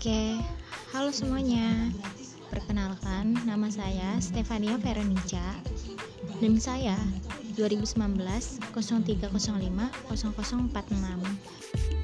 Oke, halo semuanya. Perkenalkan, nama saya Stefania Veronica. NIM saya 2019 0305 0046.